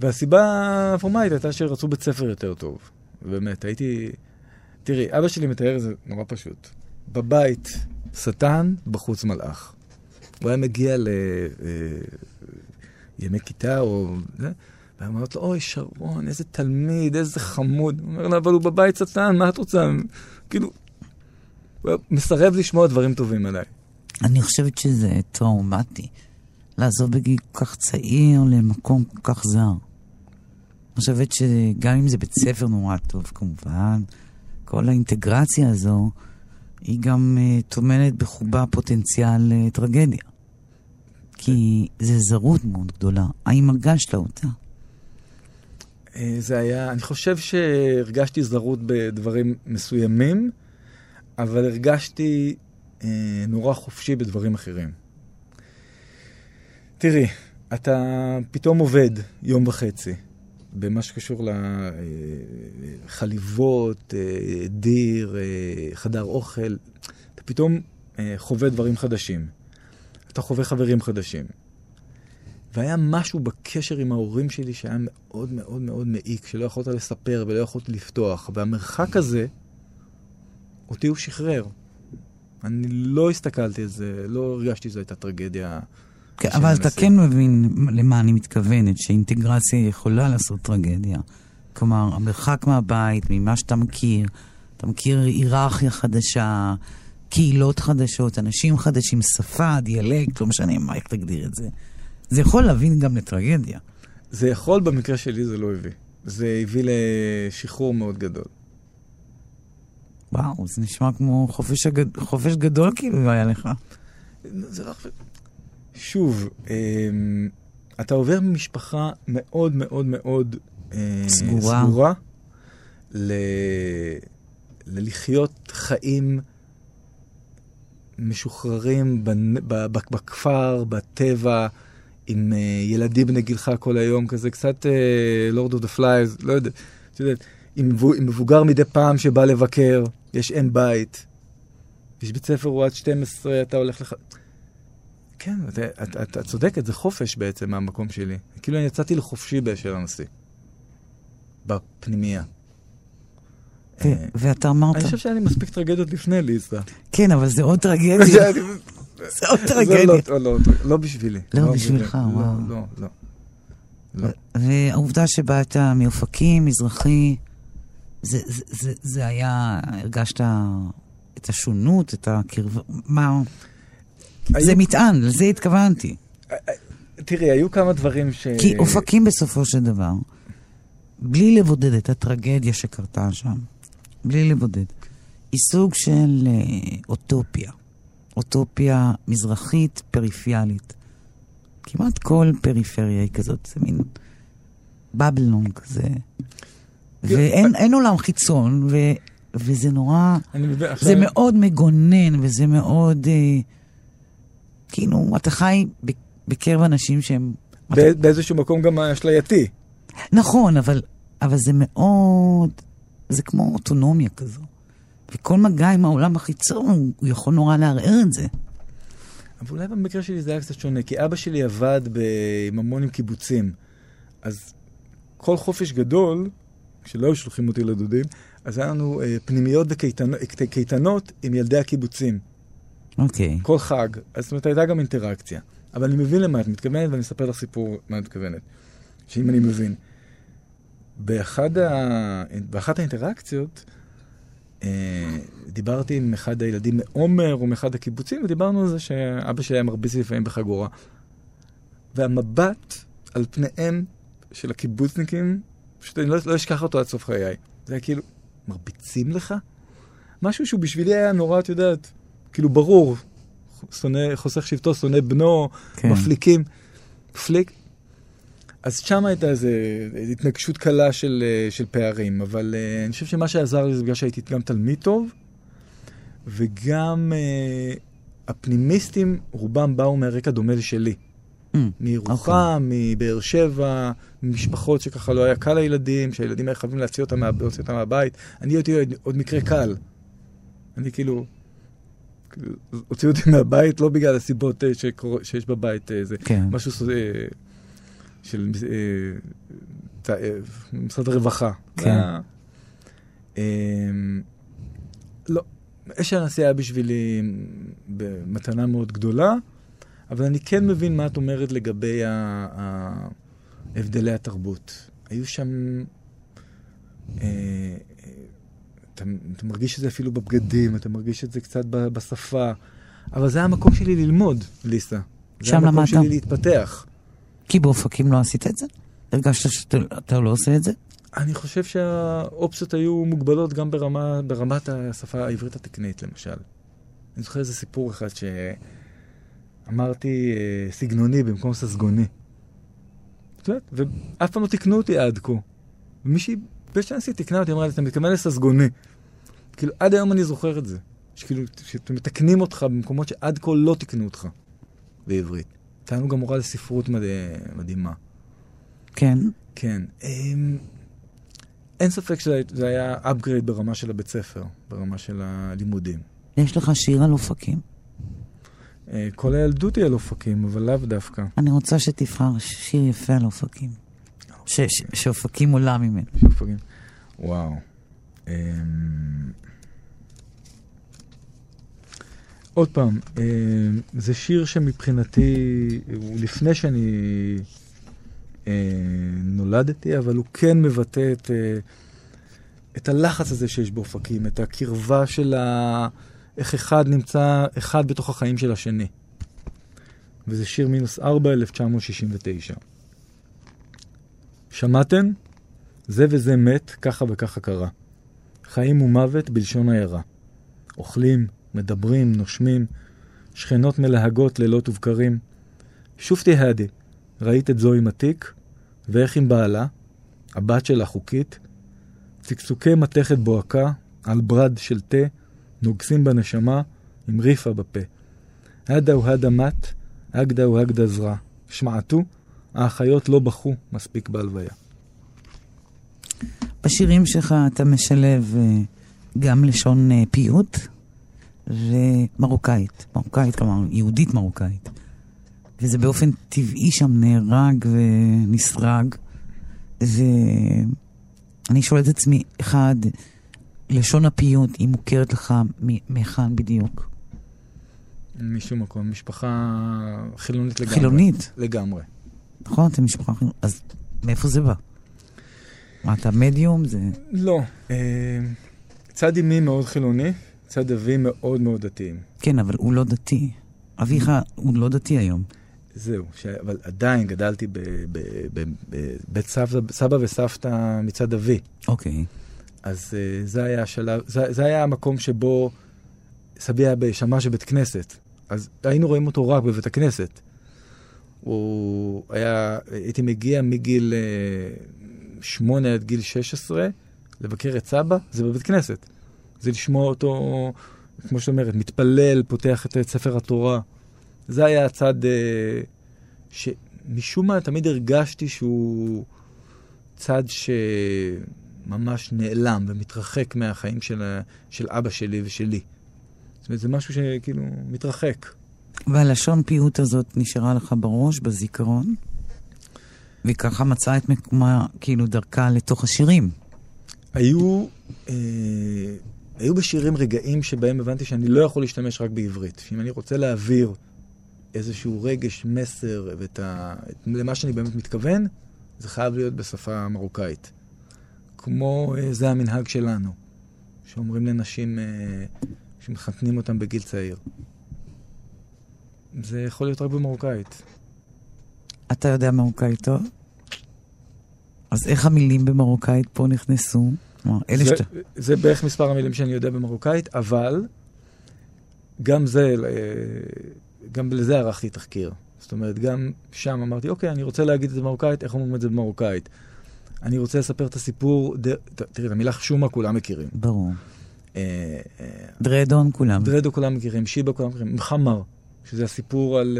והסיבה הפורמלית הייתה שרצו בית ספר יותר טוב. באמת, הייתי... תראי, אבא שלי מתאר את זה נורא פשוט. בבית שטן, בחוץ מלאך. הוא היה מגיע לימי כיתה או... זה, ואמרת לו, אוי, שרון, איזה תלמיד, איזה חמוד. הוא אומר לה, אבל הוא בבית שטן, מה את רוצה? כאילו, הוא מסרב לשמוע דברים טובים עליי. אני חושבת שזה טראומטי. לעזוב בגיל כל כך צעיר למקום כל כך זר. אני חושבת שגם אם זה בית ספר נורא טוב, כמובן, כל האינטגרציה הזו, היא גם uh, טומנת בחובה פוטנציאל uh, טרגדיה. כי זה זרות מאוד גדולה. האם הרגשת אותה? אה, זה היה, אני חושב שהרגשתי זרות בדברים מסוימים, אבל הרגשתי אה, נורא חופשי בדברים אחרים. תראי, אתה פתאום עובד יום וחצי במה שקשור לחליבות, אה, דיר, אה, חדר אוכל. אתה פתאום חווה דברים חדשים. אתה חווה חברים חדשים. והיה משהו בקשר עם ההורים שלי שהיה מאוד מאוד מאוד מעיק, שלא יכולת לספר ולא יכולת לפתוח. והמרחק הזה, אותי הוא שחרר. אני לא הסתכלתי על זה, לא הרגשתי שזו הייתה טרגדיה. כן, אבל אתה. כן מבין למה אני מתכוונת, שאינטגרציה יכולה לעשות טרגדיה. כלומר, המרחק מהבית, ממה שאתה מכיר, אתה מכיר היררכיה חדשה, קהילות חדשות, אנשים חדשים, שפה, דיאלקט, לא משנה מה, איך תגדיר את זה. זה יכול להבין גם לטרגדיה. זה יכול, במקרה שלי זה לא הביא. זה הביא לשחרור מאוד גדול. וואו, זה נשמע כמו חופש, הגד... חופש גדול כאילו היה לך. זה רק... שוב, אמ, אתה עובר ממשפחה מאוד מאוד מאוד אה, סגורה. סגורה ל... ללחיות חיים משוחררים בנ... בכפר, בטבע, עם אה, ילדים בני גילך כל היום, כזה קצת Lord of the Flies, לא יודע, את יודעת, עם, מבו- עם מבוגר מדי פעם שבא לבקר, יש אם בית, יש בית ספר, הוא עד 12, אתה הולך לך... כן, אתה צודקת, זה חופש בעצם מהמקום שלי. כאילו אני יצאתי לחופשי באשר הנשיא. בפנימייה. ואתה אמרת, אני חושב שהיה לי מספיק טרגדיות לפני ליסה. כן, אבל זה עוד טרגדיה. זה עוד טרגדיה. לא, לא, לא, לא בשבילי. לא בשבילך, לא, וואו. לא, לא. לא. והעובדה שבאת מאופקים, מזרחי, זה, זה, זה, זה היה, הרגשת את השונות, את הקרבה, מה... זה מטען, לזה התכוונתי. תראי, היו כמה דברים ש... כי אופקים בסופו של דבר, בלי לבודד את הטרגדיה שקרתה שם, בלי לבודד, היא סוג של אה, אוטופיה. אוטופיה מזרחית פריפיאלית. כמעט כל פריפריה היא כזאת, זה מין בבלון כזה. ואין אין עולם חיצון, ו, וזה נורא... זה מאוד מגונן, וזה מאוד... אה, כאילו, אתה חי בקרב אנשים שהם... בא- באיזשהו מקום גם אשלייתי. נכון, אבל, אבל זה מאוד... זה כמו אוטונומיה כזו. וכל מגע עם העולם החיצון, הוא יכול נורא לערער את זה. אבל אולי במקרה שלי זה היה קצת שונה, כי אבא שלי עבד ב... עם המון עם קיבוצים. אז כל חופש גדול, כשלא היו שולחים אותי לדודים, אז היה לנו אה, פנימיות וקייטנות עם ילדי הקיבוצים. אוקיי. כל חג. אז זאת אומרת, הייתה גם אינטראקציה. אבל אני מבין למה את מתכוונת, ואני אספר לך סיפור מה את מתכוונת. שאם אני מבין. באחד ה... באחת האינטראקציות, דיברתי עם אחד הילדים מעומר או מאחד הקיבוצים, ודיברנו על זה שאבא שלי היה מרביץ לפעמים בחגורה. והמבט על פניהם של הקיבוצניקים, פשוט אני לא, לא אשכח אותו עד סוף חיי. זה היה כאילו, מרביצים לך? משהו שהוא בשבילי היה נורא, את יודעת, כאילו ברור. שונא, חוסך שבטו, שונא בנו, כן. מפליקים. פליק. אז שם הייתה איזו התנגשות קלה של, אה, של פערים, אבל uh, אני חושב שמה שעזר לי זה בגלל שהייתי גם תלמיד טוב, וגם uh, הפנימיסטים, רובם באו מהרקע דומה לשלי. Mm, מירוחם, מבאר שבע, ממשפחות שככה לא היה קל לילדים, שהילדים היו חייבים להוציא אותם, מה, להוציא אותם מהבית. אני הייתי עוד, עוד מקרה קל. אני כאילו, כאילו, הוציאו אותי מהבית לא בגלל הסיבות אה, שקור... שיש בבית, איזה כן. משהו אה, של אה, אה, משרד הרווחה. כן. זה אה, לא, אש הנשיא היה בשבילי מתנה מאוד גדולה, אבל אני כן מבין מה את אומרת לגבי הבדלי התרבות. היו שם... אה, אתה, אתה מרגיש את זה אפילו בבגדים, אתה מרגיש את זה קצת בשפה, אבל זה המקום שלי ללמוד, ליסה. זה שם המקום למדת. שלי להתפתח. כי באופקים לא עשית את זה? הרגשת שאתה אתה לא עושה את זה? אני חושב שהאופציות היו מוגבלות גם ברמה, ברמת השפה העברית התקנית, למשל. אני זוכר איזה סיפור אחד שאמרתי אה, סגנוני במקום ססגוני. את יודעת, ואף פעם לא תיקנו אותי עד כה. ומישהי בשנסי תיקנה אותי, אמרה לי, אתה מתכוון לססגוני. כאילו, עד היום אני זוכר את זה. שכאילו, שאתם מתקנים אותך במקומות שעד כה לא תיקנו אותך בעברית. הייתה לנו גם מורה לספרות מד... מדהימה. כן. כן. אמ, אין ספק שזה זה היה upgrade ברמה של הבית ספר, ברמה של הלימודים. יש לך שיר על אופקים? אה, כל הילדות היא על אופקים, אבל לאו דווקא. אני רוצה שתבחר שיר יפה על אופקים. ש- ש- שאופקים עולה ממנו. של אופקים. וואו. אמ, עוד פעם, אמ, זה שיר שמבחינתי, הוא לפני שאני אה, נולדתי, אבל הוא כן מבטא את, אה, את הלחץ הזה שיש באופקים, את הקרבה של ה... איך אחד נמצא, אחד בתוך החיים של השני. וזה שיר מינוס 4, 1969. שמעתם? זה וזה מת, ככה וככה קרה. חיים ומוות בלשון העיירה. אוכלים, מדברים, נושמים, שכנות מלהגות לילות ובקרים. שוב תהדי, ראית את זו עם התיק, ואיך עם בעלה, הבת שלה חוקית, צקצוקי מתכת בוהקה, על ברד של תה, נוגסים בנשמה, עם ריפה בפה. הדה הוא הדה מת, אגדה הוא אגדה זרע. שמעתו, האחיות לא בכו מספיק בהלוויה. בשירים שלך אתה משלב אה, גם לשון אה, פיוט ומרוקאית. מרוקאית, כלומר, יהודית מרוקאית. וזה באופן טבעי שם נהרג ונסרג. ואני שואלת את עצמי, אחד, לשון הפיוט, היא מוכרת לך מהיכן בדיוק? משום מקום, משפחה חילונית לגמרי. חילונית, לגמרי. נכון? אתם משפחה חילונית. אז מאיפה זה בא? מה, אתה מדיום? זה... לא. אה, צד אמי מאוד חילוני, צד אבי מאוד מאוד דתיים. כן, אבל הוא לא דתי. אביך הוא לא דתי היום. זהו, ש... אבל עדיין גדלתי בבית סבא, סבא וסבתא מצד אבי. אוקיי. אז uh, זה היה השלב, זה, זה היה המקום שבו סבי היה בשמש בבית כנסת. אז היינו רואים אותו רק בבית הכנסת. הוא היה, הייתי מגיע מגיל uh, שמונה עד גיל 16 לבקר את סבא, זה בבית כנסת. זה לשמוע אותו, כמו שאת אומרת, מתפלל, פותח את ספר התורה. זה היה הצד uh, שמשום מה תמיד הרגשתי שהוא צד שממש נעלם ומתרחק מהחיים של, של אבא שלי ושלי. זאת אומרת, זה משהו שכאילו מתרחק. והלשון פיוט הזאת נשארה לך בראש, בזיכרון, וככה מצאה את מקומה, כאילו, דרכה לתוך השירים. היו, אה, היו בשירים רגעים שבהם הבנתי שאני לא יכול להשתמש רק בעברית. שאם אני רוצה להעביר איזשהו רגש, מסר, ואת ה, את, למה שאני באמת מתכוון, זה חייב להיות בשפה מרוקאית. כמו אה, זה המנהג שלנו, שאומרים לנשים אה, שמחתנים אותם בגיל צעיר. זה יכול להיות רק במרוקאית. אתה יודע מרוקאית טוב? אז איך המילים במרוקאית פה נכנסו? אלה זה. זה בערך מספר המילים שאני יודע במרוקאית, אבל גם זה, אה, גם לזה ערכתי תחקיר. זאת אומרת, גם שם אמרתי, אוקיי, אני רוצה להגיד את זה במרוקאית, איך אומרים את זה במרוקאית? אני רוצה לספר את הסיפור, ד... תראי, את המילה חשומה כולם מכירים. ברור. אה, אה, דרדון כולם. דרדו כולם מכירים, שיבה כולם מכירים, מחמר, שזה הסיפור על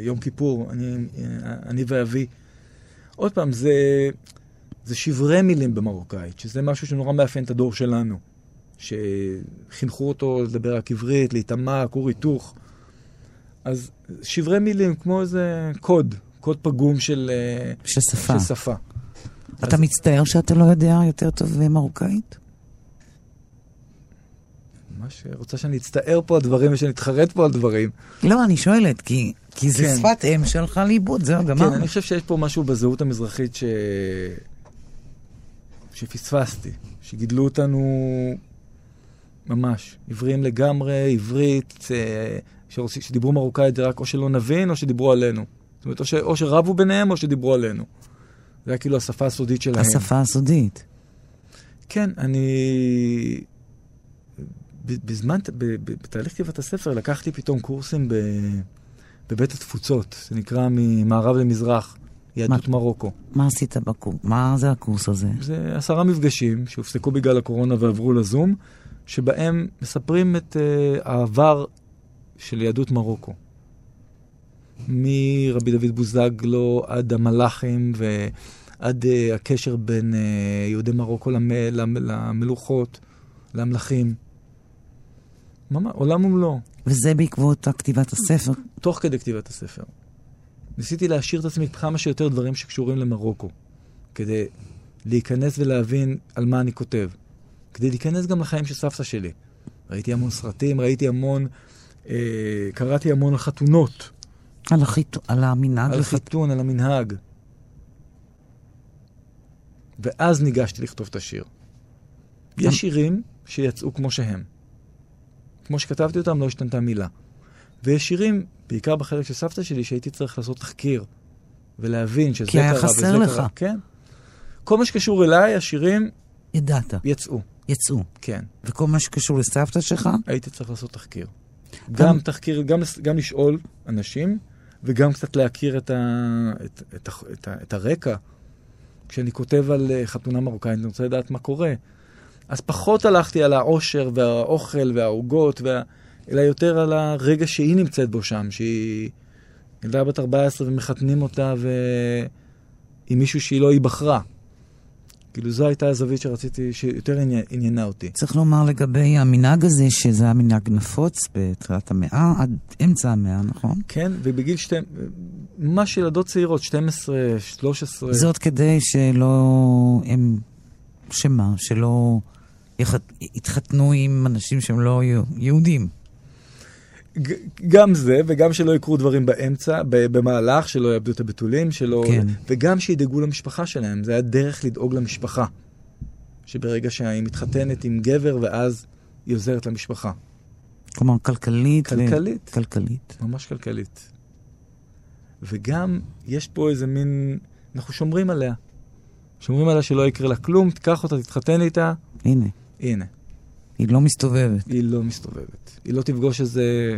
יום כיפור, אני, אני ואבי. עוד פעם, זה, זה שברי מילים במרוקאית, שזה משהו שנורא מאפיין את הדור שלנו. שחינכו אותו לדבר רק עברית, להיטמע, כור היתוך. אז שברי מילים, כמו איזה קוד, קוד פגום של, אה, של שפה. של שפה. אתה מצטער שאתה לא יודע יותר טוב מרוקאית? ממש רוצה שאני אצטער פה על דברים ושאני אתחרט פה על דברים. לא, אני שואלת, כי, כי זה כן. שפת אם שהלכה לאיבוד, זהו, גמרנו. כן, אני חושב שיש פה משהו בזהות המזרחית ש... שפספסתי, שגידלו אותנו ממש, עבריים לגמרי, עברית, אה, שדיברו מרוקאית זה רק או שלא נבין או שדיברו עלינו. זאת אומרת, או, ש... או שרבו ביניהם או שדיברו עלינו. זה היה כאילו השפה הסודית שלהם. השפה הסודית. כן, אני... בזמן, בתהליך כתיבת הספר לקחתי פתאום קורסים ב... בבית התפוצות, זה נקרא ממערב למזרח, יהדות מרוקו. מה עשית בקורס? מה זה הקורס הזה? זה עשרה מפגשים שהופסקו בגלל הקורונה ועברו לזום, שבהם מספרים את uh, העבר של יהדות מרוקו. מרבי דוד בוזגלו עד המלאכים ועד uh, הקשר בין uh, יהודי מרוקו למ... למ... למלוכות, למלכים. ממש, עולם ומלואו. וזה בעקבות כתיבת הספר. תוך כדי כתיבת הספר. ניסיתי להשאיר את עצמי כמה שיותר דברים שקשורים למרוקו, כדי להיכנס ולהבין על מה אני כותב. כדי להיכנס גם לחיים של סבתא שלי. ראיתי המון סרטים, ראיתי המון, אה, קראתי המון על חתונות, על, החיתו, על המנהג. על לחת- חיתון, על המנהג. ואז ניגשתי לכתוב את השיר. יש שירים שיצאו כמו שהם. כמו שכתבתי אותם, לא השתנתה מילה. ויש שירים, בעיקר בחלק של סבתא שלי, שהייתי צריך לעשות תחקיר, ולהבין שזה כי היה קרה חסר וזה לך. קרה. כן. כל מה שקשור אליי, השירים ידעת, יצאו, יצאו. כן. וכל מה שקשור לסבתא שלך, הייתי צריך לעשות תחקיר. גם תחקיר, גם, גם לשאול אנשים, וגם קצת להכיר את, ה, את, את, את, את הרקע. כשאני כותב על אה, חתונה מרוקאית, אני רוצה לדעת מה קורה. אז פחות הלכתי על העושר והאוכל והעוגות, וה... אלא יותר על הרגע שהיא נמצאת בו שם, שהיא ילדה בת 14 ומחתנים אותה ו... עם מישהו שהיא לא היא בחרה. כאילו זו הייתה הזווית שרציתי, שיותר עניינה אותי. צריך לומר לגבי המנהג הזה, שזה היה מנהג נפוץ בתחילת המאה, עד אמצע המאה, נכון? כן, ובגיל שתי... ממש ילדות צעירות, 12, 13. זאת כדי שלא... הם... שמה? שלא יח... יתחתנו עם אנשים שהם לא יהודים. גם זה, וגם שלא יקרו דברים באמצע, במהלך, שלא יאבדו את הבתולים, שלא... כן. וגם שידאגו למשפחה שלהם. זה היה דרך לדאוג למשפחה. שברגע שהיא מתחתנת עם גבר, ואז היא עוזרת למשפחה. כלומר, כלכלית. ו- כלכלית. כלכלית. ממש כלכלית. וגם יש פה איזה מין... אנחנו שומרים עליה. שומרים עליה שלא יקרה לה כלום, תיקח אותה, תתחתן איתה, הנה, הנה. היא לא מסתובבת. היא לא מסתובבת. היא לא תפגוש איזה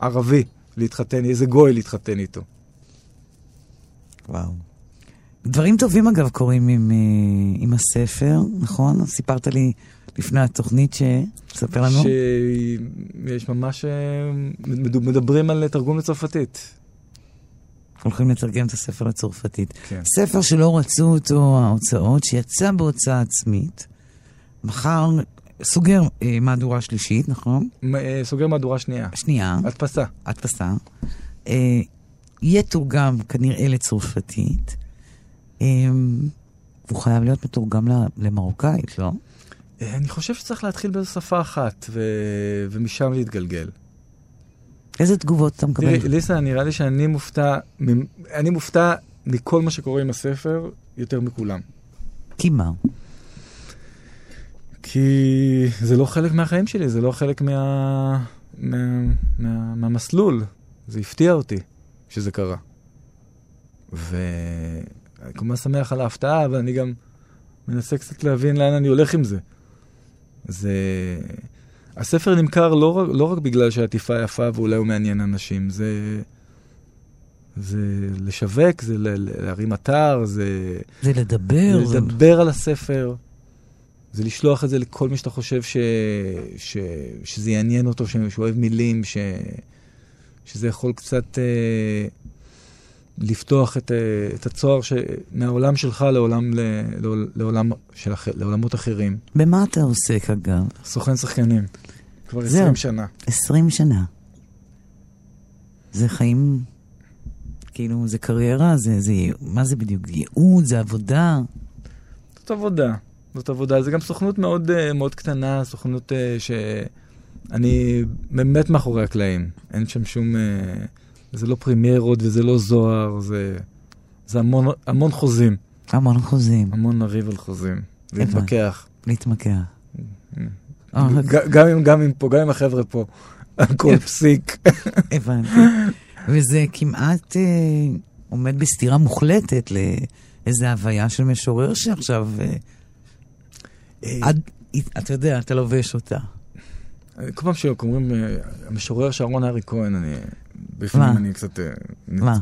ערבי להתחתן, איזה גוי להתחתן איתו. וואו. דברים טובים, אגב, קורים עם, אה, עם הספר, נכון? סיפרת לי לפני התוכנית ש... תספר לנו. שיש ממש... אה, מד- מדברים על תרגום לצרפתית. הולכים לתרגם את הספר לצרפתית. כן. ספר שלא רצו אותו ההוצאות, שיצא בהוצאה עצמית, מחר סוגר אה, מהדורה שלישית, נכון? אה, סוגר מהדורה שנייה. שנייה, הדפסה. הדפסה. אה, יהיה תורגם כנראה לצרפתית. אה, הוא חייב להיות מתורגם ל- למרוקאית, לא? אה, אני חושב שצריך להתחיל בשפה אחת, ו... ומשם להתגלגל. איזה תגובות אתה מקבל? תראי, ליסה, נראה לי שאני מופתע, אני מופתע מכל מה שקורה עם הספר יותר מכולם. כי מה? כי זה לא חלק מהחיים שלי, זה לא חלק מה... מה... מה... מהמסלול. זה הפתיע אותי שזה קרה. ואני כמובן שמח על ההפתעה, אבל אני גם מנסה קצת להבין לאן אני הולך עם זה. זה... הספר נמכר לא רק, לא רק בגלל שהעטיפה יפה ואולי הוא מעניין אנשים, זה... זה לשווק, זה להרים אתר, זה זה לדבר. לדבר על הספר, זה לשלוח את זה לכל מי שאתה חושב ש... ש... שזה יעניין אותו, ש... שהוא אוהב מילים, ש... שזה יכול קצת אה, לפתוח את, אה, את הצוהר ש... מהעולם שלך לעולם, ל... לעול- לעולם של. לעולמות אחרים. במה אתה עוסק, אגב? סוכן שחקנים, כבר זהו. 20 שנה. 20 שנה. זה חיים, כאילו, זה קריירה, זה, זה, מה זה בדיוק? ייעוד, זה עבודה. זאת עבודה, זאת עבודה. זה גם סוכנות מאוד, אה, מאוד קטנה, סוכנות אה, שאני באמת מאחורי הקלעים. אין שם שום... אה, זה לא פרימיירות וזה לא זוהר, זה, זה המון, המון חוזים. המון חוזים, המון נריב על חוזים. להתמקח. ג- גם עם פה, גם עם החבר'ה פה. על כל פסיק. הבנתי. וזה כמעט אה, עומד בסתירה מוחלטת לאיזה הוויה של משורר שעכשיו, אה, אתה יודע, אתה לובש אותה. כל פעם שאומרים, אה, המשורר שרון ארי כהן, אני... בפנים? אני קצת... אה, מה?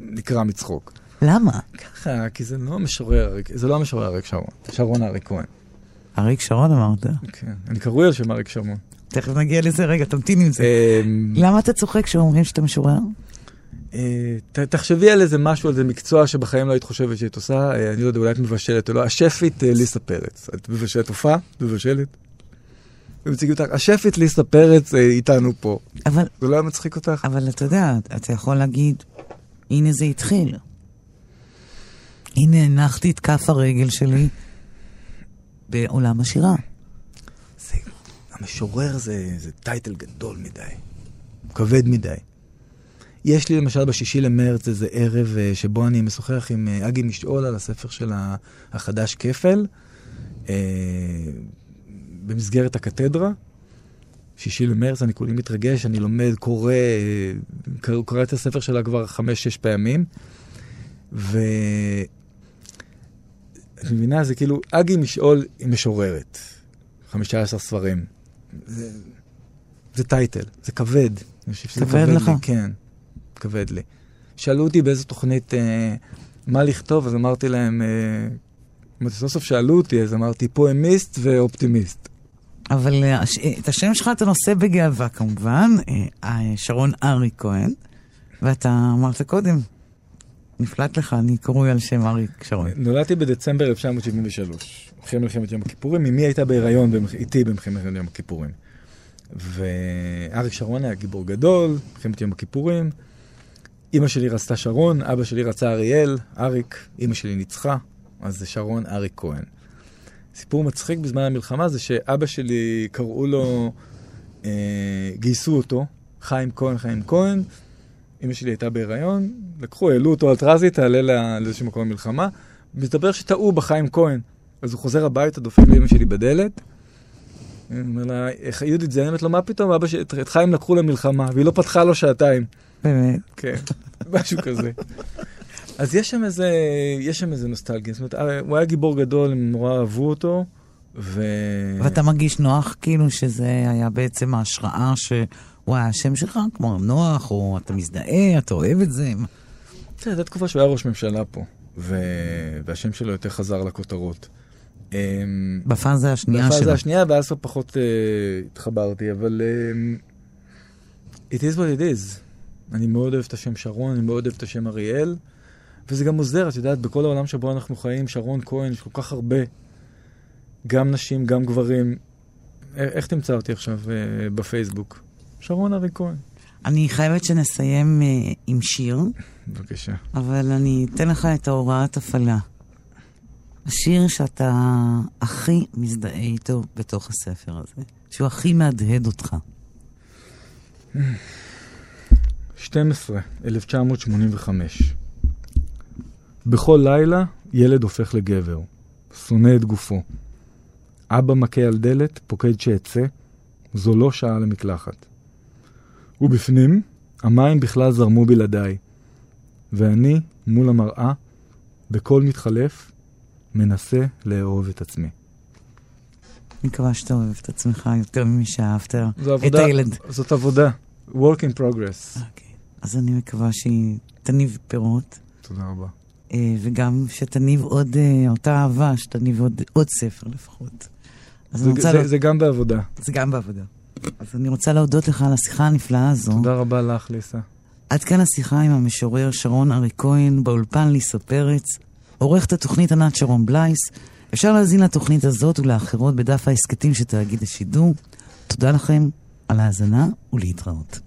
נקרע מצחוק. למה? ככה, כי זה לא המשורר, זה לא המשורר אריק שרון, שרון אריק כהן. אריק שרון אמרת. כן, אני קרוי על שם אריק שרון. תכף נגיע לזה, רגע, תמתין עם זה. אמ, למה אתה צוחק כשאומרים שאתה משורר? אה, ת- תחשבי על איזה משהו, על איזה מקצוע שבחיים לא היית חושבת שהיית עושה, אה, אני לא יודע, אולי את מבשלת או לא. השפית אה, ליסה פרץ. את מבשלת הופעה? מבשלת? ומציגים אותך, השפית ליסה פרץ אה, איתנו פה. אבל, זה לא היה מצחיק אותך? אבל אתה יודע, אתה יכול להגיד, הנה זה התחיל. הנה הנחתי את כף הרגל שלי בעולם השירה. זה, המשורר זה, זה טייטל גדול מדי, כבד מדי. יש לי למשל בשישי למרץ איזה ערב אה, שבו אני משוחח עם אה, אגי משעול על הספר של החדש כפל, אה, במסגרת הקתדרה. שישי למרץ, אני כולי מתרגש, אני לומד, קורא, קורא את הספר שלה כבר חמש-שש פעמים. ו... את מבינה? זה כאילו, אגי משעול היא משוררת. 15 ספרים. זה, זה טייטל, זה כבד. אני חושב שזה כבד לך? לי, כן, כבד לי. שאלו אותי באיזו תוכנית אה, מה לכתוב, אז אמרתי להם, אה, סוף סוף שאלו אותי, אז אמרתי פואמיסט ואופטימיסט. אבל אה, אה, את השם שלך אתה נושא בגאווה כמובן, אה, אה, שרון ארי כהן, ואתה אמרת קודם, נפלט לך, אני קרוי על שם אריק שרון. נולדתי בדצמבר 1973, אחרי מלחמת יום הכיפורים, אמי הייתה בהיריון במח- איתי במלחמת יום הכיפורים. ואריק שרון היה גיבור גדול, מלחמת יום הכיפורים. אימא שלי רצתה שרון, אבא שלי רצה אריאל, אריק, אימא שלי ניצחה, אז זה שרון אריק כהן. סיפור מצחיק בזמן המלחמה זה שאבא שלי, קראו לו, אה, גייסו אותו, חיים כהן, חיים כהן, אמא שלי הייתה בהיריון, לקחו, העלו אותו על טרזי, תעלה לה- לאיזשהו מקום במלחמה. מסתבר שטעו בחיים כהן. אז הוא חוזר הביתה, דופק לאמא שלי בדלת. אומר לה, "איך- יהודית זיינת לו, מה פתאום, אבא שלי, את חיים לקחו למלחמה, והיא לא פתחה לו שעתיים. באמת. כן, משהו כזה. אז יש שם איזה, יש שם איזה נוסטלגיה. זאת אומרת, אה, הוא היה גיבור גדול, הם נורא אהבו אותו, ו... ואתה מרגיש נוח כאילו שזה היה בעצם ההשראה שהוא היה השם שלך, כמו נוח, או אתה מזדהה, אתה אוהב את זה. תראה, זו תקופה שהוא היה ראש ממשלה פה, ו... והשם שלו יותר חזר לכותרות. אמ, בפאזה השנייה בפאזה שלו. השנייה, ואז פחות uh, התחברתי, אבל um, it is what it is. אני מאוד אוהב את השם שרון, אני מאוד אוהב את השם אריאל, וזה גם עוזר, את יודעת, בכל העולם שבו אנחנו חיים, שרון כהן, יש כל כך הרבה, גם נשים, גם גברים. איך תמצא אותי עכשיו uh, בפייסבוק? שרון ארי כהן. אני חייבת שנסיים אה, עם שיר, בבקשה. אבל אני אתן לך את ההוראת הפעלה. השיר שאתה הכי מזדהה איתו בתוך הספר הזה, שהוא הכי מהדהד אותך. 12, 1985. בכל לילה ילד הופך לגבר, שונא את גופו. אבא מכה על דלת, פוקד שאצא, זו לא שעה למקלחת. ובפנים, המים בכלל זרמו בלעדיי, ואני, מול המראה, בקול מתחלף, מנסה לאהוב את עצמי. מקווה שאתה אוהב את עצמך יותר ממי שאהבת את הילד. זאת עבודה, work in progress. אוקיי. אז אני מקווה שהיא תניב פירות, תודה רבה. אה, וגם שתניב עוד, אה, אותה אהבה, שתניב עוד, עוד ספר לפחות. אז זה. זה, לה- זה גם בעבודה. זה גם בעבודה. אז אני רוצה להודות לך על השיחה הנפלאה הזו. תודה רבה לך, ליסה. עד כאן השיחה עם המשורר שרון ארי כהן, באולפן ליסה פרץ. עורכת התוכנית ענת שרון בלייס. אפשר להאזין לתוכנית הזאת ולאחרות בדף ההסכתים של תאגיד השידור. תודה לכם על ההאזנה ולהתראות.